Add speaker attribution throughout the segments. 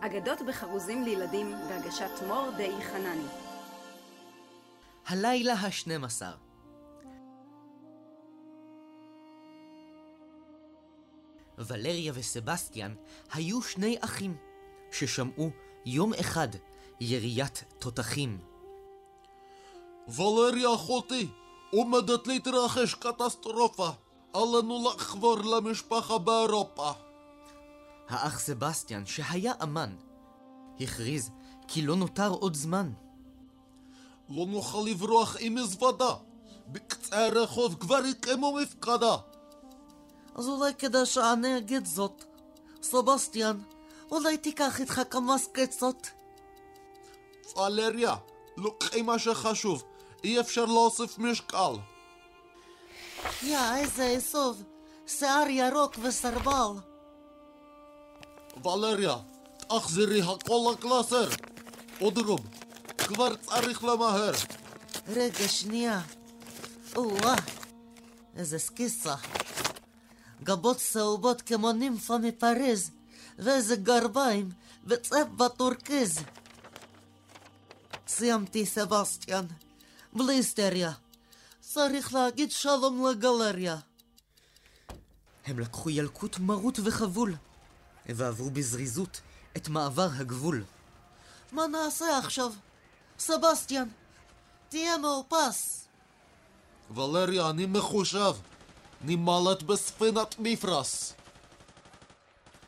Speaker 1: אגדות בחרוזים לילדים בהגשת מור די חנני.
Speaker 2: הלילה השנים עשר. ולריה וסבסטיאן היו שני אחים ששמעו יום אחד יריית תותחים.
Speaker 3: ולריה אחותי, עומדת להתרחש קטסטרופה. עלינו לחבור למשפחה באירופה.
Speaker 2: האח סבסטיאן, שהיה אמן, הכריז כי לא נותר עוד זמן.
Speaker 3: לא נוכל לברוח עם מזוודה. בקצה הרחוב כבר הקימו מפקדה.
Speaker 4: אז אולי כדאי שאני אגיד זאת. סבסטיאן, אולי תיקח איתך כמה סקצות?
Speaker 3: פלריה, לוקחי מה שחשוב. אי אפשר להוסיף משקל.
Speaker 4: יא, איזה עשוב. שיער ירוק וסרבל.
Speaker 3: תחזירי הכל לקלאסר. עוד רוב, כבר צריך למהר.
Speaker 4: רגע, שנייה. או-אה, איזה סקיסה. גבות צהובות כמו נימפה מפריז, ואיזה גרביים, וצבע טורקיז. סיימתי, סבסטיאן. בלי היסטריה. צריך להגיד שלום לגלריה.
Speaker 2: הם לקחו ילקוט מרוט וחבול, ועברו בזריזות את מעבר הגבול.
Speaker 4: מה נעשה עכשיו? סבסטיאן, תהיה מאופס.
Speaker 3: ולריה, אני מחושב. נמלט בספינת מפרש.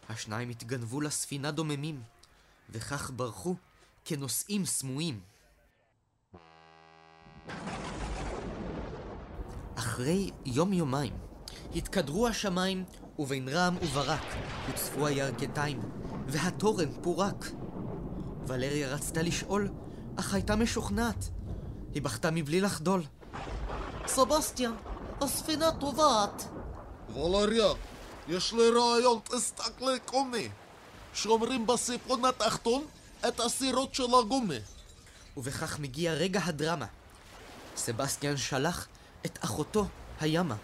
Speaker 2: השניים התגנבו לספינה דוממים, וכך ברחו כנוסעים סמויים. אחרי יום-יומיים התקדרו השמיים, ובין רעם וברק הוצפו הירכתיים, והתורן פורק. ולריה רצתה לשאול, אך הייתה משוכנעת. היא בכתה מבלי לחדול.
Speaker 4: סבסטיאן, הספינה טובעת.
Speaker 3: ולריה, יש לי רעיון, תסתכלי קומי. שומרים בסיפון התחתון את הסירות של הגומי.
Speaker 2: ובכך מגיע רגע הדרמה. סבסטיאן שלח את אחותו הימה.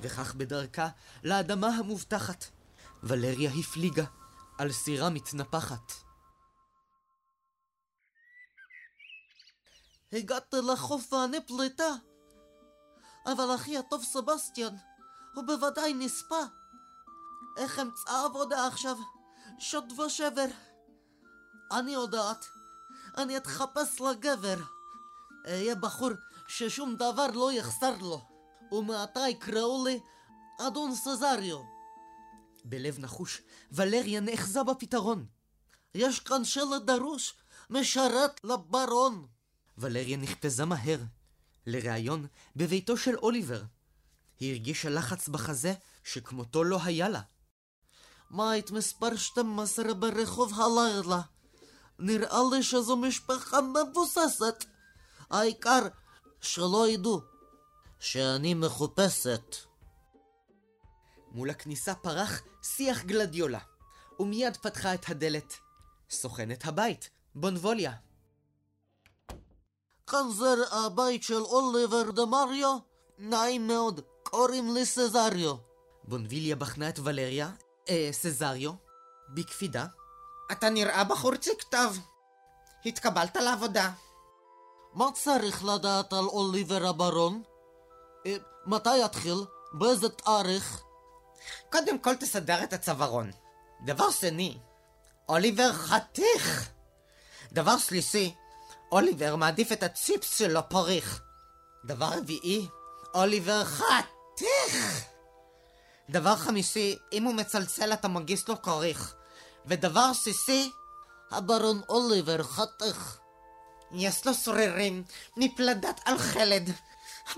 Speaker 2: וכך בדרכה לאדמה המובטחת, ולריה הפליגה על סירה מתנפחת.
Speaker 4: הגעת לחוף ואני פליטה. אבל אחי הטוב סבסטיאן, הוא בוודאי נספה. איך אמצא עבודה עכשיו? שוד ושבר. אני יודעת, אני אתחפש לגבר. אהיה בחור ששום דבר לא יחסר לו. ומעתה יקראו לי אדון סזריו.
Speaker 2: בלב נחוש, ולריה נאחזה בפתרון.
Speaker 4: יש כאן שלט דרוש, משרת לברון.
Speaker 2: ולריה נחפזה מהר, לראיון בביתו של אוליבר. היא הרגישה לחץ בחזה שכמותו לא היה לה.
Speaker 4: בית מספר 12 ברחוב הלילה. נראה לי שזו משפחה מבוססת. העיקר שלא ידעו שאני מחופשת.
Speaker 2: מול הכניסה פרח שיח גלדיולה, ומיד פתחה את הדלת. סוכנת הבית, בונבוליה.
Speaker 4: כאן זה הבית של אוליבר דה מריו? נעים מאוד, קוראים לי סזריו.
Speaker 2: בונביליה בחנה את ולריה, אה, סזריו, בקפידה.
Speaker 5: אתה נראה בחור ציקטב. התקבלת לעבודה.
Speaker 4: מה צריך לדעת על אוליבר הברון? אה, מתי יתחיל? באיזה תאריך?
Speaker 5: קודם כל תסדר את הצווארון. דבר שני, אוליבר חתיך. דבר שלישי, אוליבר מעדיף את הצ'יפס שלו פריך. דבר רביעי, אוליבר חתיך. דבר חמישי, אם הוא מצלצל אתה מגיש לו כריך. ודבר שישי,
Speaker 4: הברון אוליבר חתך.
Speaker 5: יש לו שרירים מפלדת על חלד.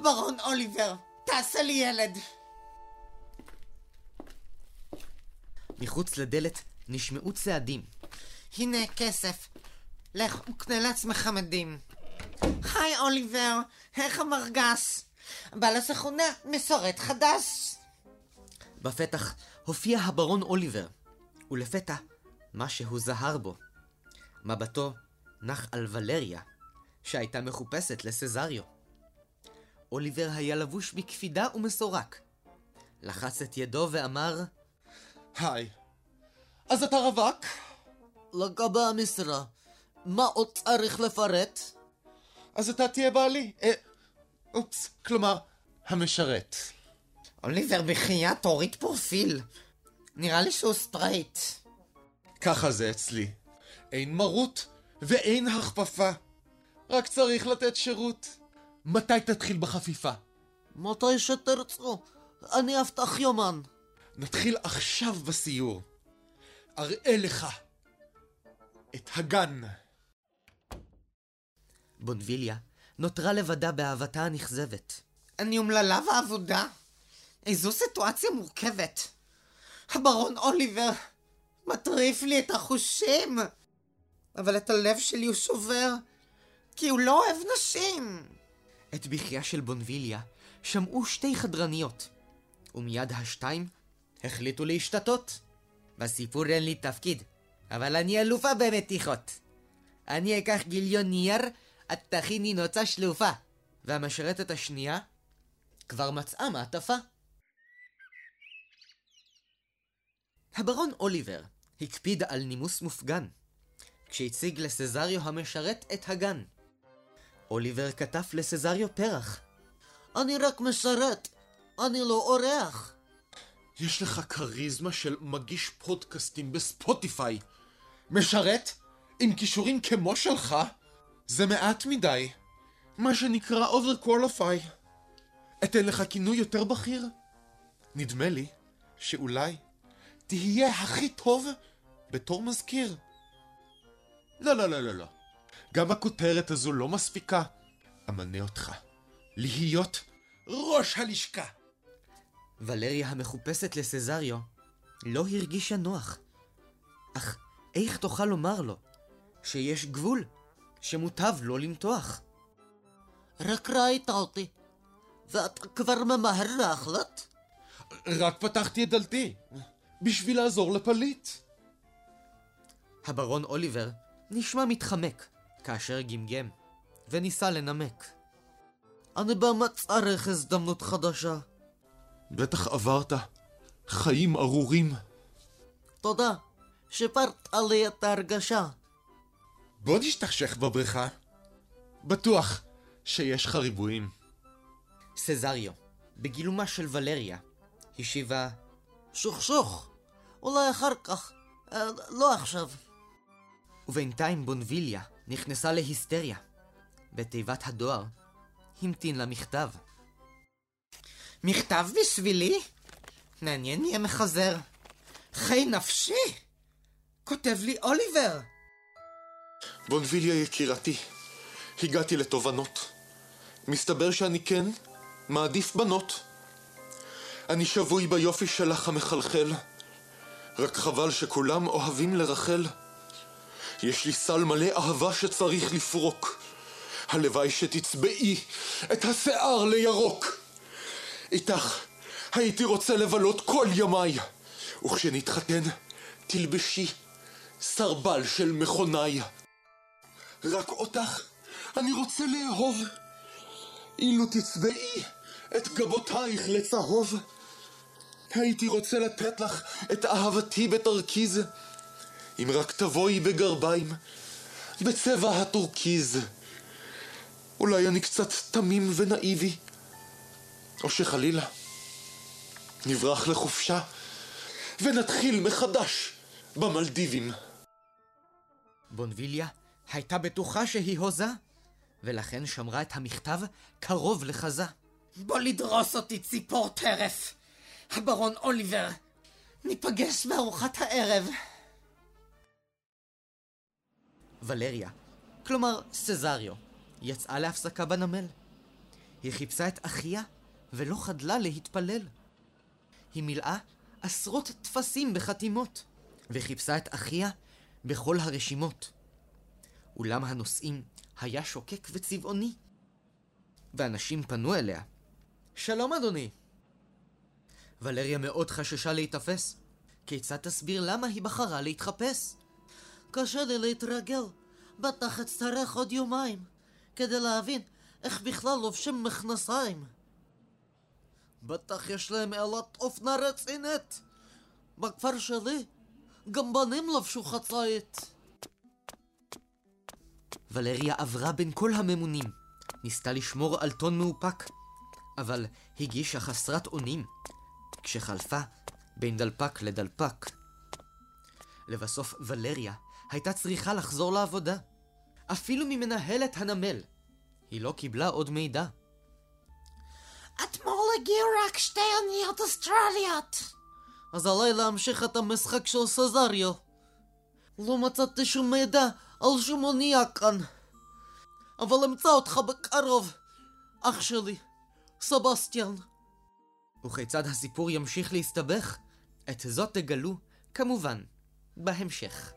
Speaker 5: ברון אוליבר, תעשה לי ילד.
Speaker 2: מחוץ לדלת נשמעו צעדים.
Speaker 5: הנה כסף. לך וקנה לעצמך מדים. היי אוליבר, איך המרגש? בא לסכונה, מסורת חדש.
Speaker 2: בפתח הופיע הברון אוליבר, ולפתע משהו זהר בו. מבטו נח על ולריה, שהייתה מחופשת לסזריו. אוליבר היה לבוש בקפידה ומסורק. לחץ את ידו ואמר,
Speaker 3: היי, אז אתה רווק?
Speaker 4: לגבי המשרה, מה עוד צריך לפרט?
Speaker 3: אז אתה תהיה בעלי. אה, אופס, כלומר, המשרת.
Speaker 5: אוליבר, בחייאת, תוריד פרופיל. נראה לי שהוא סטרייט.
Speaker 3: ככה זה אצלי. אין מרות ואין הכפפה. רק צריך לתת שירות. מתי תתחיל בחפיפה?
Speaker 4: מתי שתרצו, אני אפתח יומן.
Speaker 3: נתחיל עכשיו בסיור. אראה לך את הגן.
Speaker 2: בונביליה נותרה לבדה באהבתה הנכזבת.
Speaker 5: אני אומללה ואבודה. איזו סיטואציה מורכבת. הברון אוליבר מטריף לי את החושים. אבל את הלב שלי הוא שובר, כי הוא לא אוהב נשים.
Speaker 2: את בכייה של בונביליה שמעו שתי חדרניות, ומיד השתיים החליטו להשתתות. בסיפור אין לי תפקיד, אבל אני אלופה במתיחות. אני אקח גיליון נייר, את תכיני נוצה שלופה. והמשרתת השנייה כבר מצאה מעטפה. הברון אוליבר הקפיד על נימוס מופגן, כשהציג לסזריו המשרת את הגן. אוליבר כתב לסזריו פרח.
Speaker 4: אני רק משרת, אני לא אורח.
Speaker 3: יש לך כריזמה של מגיש פודקאסטים בספוטיפיי. משרת? עם כישורים כמו שלך? זה מעט מדי. מה שנקרא overqualify. אתן לך כינוי יותר בכיר? נדמה לי שאולי תהיה הכי טוב בתור מזכיר. לא, לא, לא, לא, לא. גם הכותרת הזו לא מספיקה. אמנה אותך להיות ראש הלשכה.
Speaker 2: ולריה המחופשת לסזריו לא הרגישה נוח. אך איך תוכל לומר לו שיש גבול שמוטב לא למתוח?
Speaker 4: רק ראית אותי, ואתה כבר ממהר להחלט?
Speaker 3: רק פתחתי את דלתי, בשביל לעזור לפליט.
Speaker 2: הברון אוליבר נשמע מתחמק כאשר גמגם, וניסה לנמק.
Speaker 4: אני באמת צריך הזדמנות חדשה.
Speaker 3: בטח עברת חיים ארורים.
Speaker 4: תודה, שיפרת לי את ההרגשה.
Speaker 3: בוא נשתכשך בבריכה. בטוח שיש לך ריבועים.
Speaker 2: סזריו, בגילומה של ולריה, השיבה
Speaker 4: שוכשוך, אולי אחר כך, אה, לא עכשיו.
Speaker 2: ובינתיים בונביליה נכנסה להיסטריה. בתיבת הדואר המתין לה מכתב.
Speaker 5: מכתב בשבילי? מעניין מי המחזר. חי נפשי! כותב לי אוליבר.
Speaker 3: בונביליה יקירתי, הגעתי לתובנות. מסתבר שאני כן מעדיף בנות. אני שבוי ביופי שלך המחלחל, רק חבל שכולם אוהבים לרחל. יש לי סל מלא אהבה שצריך לפרוק. הלוואי שתצבעי את השיער לירוק. איתך הייתי רוצה לבלות כל ימיי, וכשנתחתן תלבשי סרבל של מכונאי. רק אותך אני רוצה לאהוב. אילו תצבעי את גבותייך לצהוב, הייתי רוצה לתת לך את אהבתי בתרכיז, אם רק תבואי בגרביים, בצבע הטורקיז. אולי אני קצת תמים ונאיבי, או שחלילה נברח לחופשה ונתחיל מחדש במלדיבים.
Speaker 2: בונביליה הייתה בטוחה שהיא הוזה, ולכן שמרה את המכתב קרוב לחזה.
Speaker 5: בוא לדרוס אותי ציפור טרף. הברון אוליבר, ניפגש בארוחת הערב.
Speaker 2: ולריה, כלומר סזריו, יצאה להפסקה בנמל. היא חיפשה את אחיה ולא חדלה להתפלל. היא מילאה עשרות טפסים בחתימות, וחיפשה את אחיה בכל הרשימות. אולם הנוסעים היה שוקק וצבעוני. ואנשים פנו אליה. שלום אדוני. ולריה מאוד חששה להיתפס. כיצד תסביר למה היא בחרה להתחפש?
Speaker 4: קשה לי להתרגל, בטח אצטרך עוד יומיים, כדי להבין איך בכלל לובשים מכנסיים. בטח יש להם אלת אופנה רצינית. בכפר שלי גם בנים לבשו חצאית.
Speaker 2: ולריה עברה בין כל הממונים. ניסתה לשמור על טון מאופק, אבל הגישה חסרת אונים, כשחלפה בין דלפק לדלפק. לבסוף ולריה הייתה צריכה לחזור לעבודה. אפילו ממנהלת הנמל. היא לא קיבלה עוד מידע.
Speaker 4: אתמול הגיעו רק שתי אוניות אוסטרליות. אז עליי להמשיך את המשחק של סזריו. לא מצאתי שום מידע על שום אונייה כאן. אבל אמצא אותך בקרוב, אח שלי, סבסטיאן.
Speaker 2: וכיצד הסיפור ימשיך להסתבך? את זאת תגלו, כמובן, בהמשך.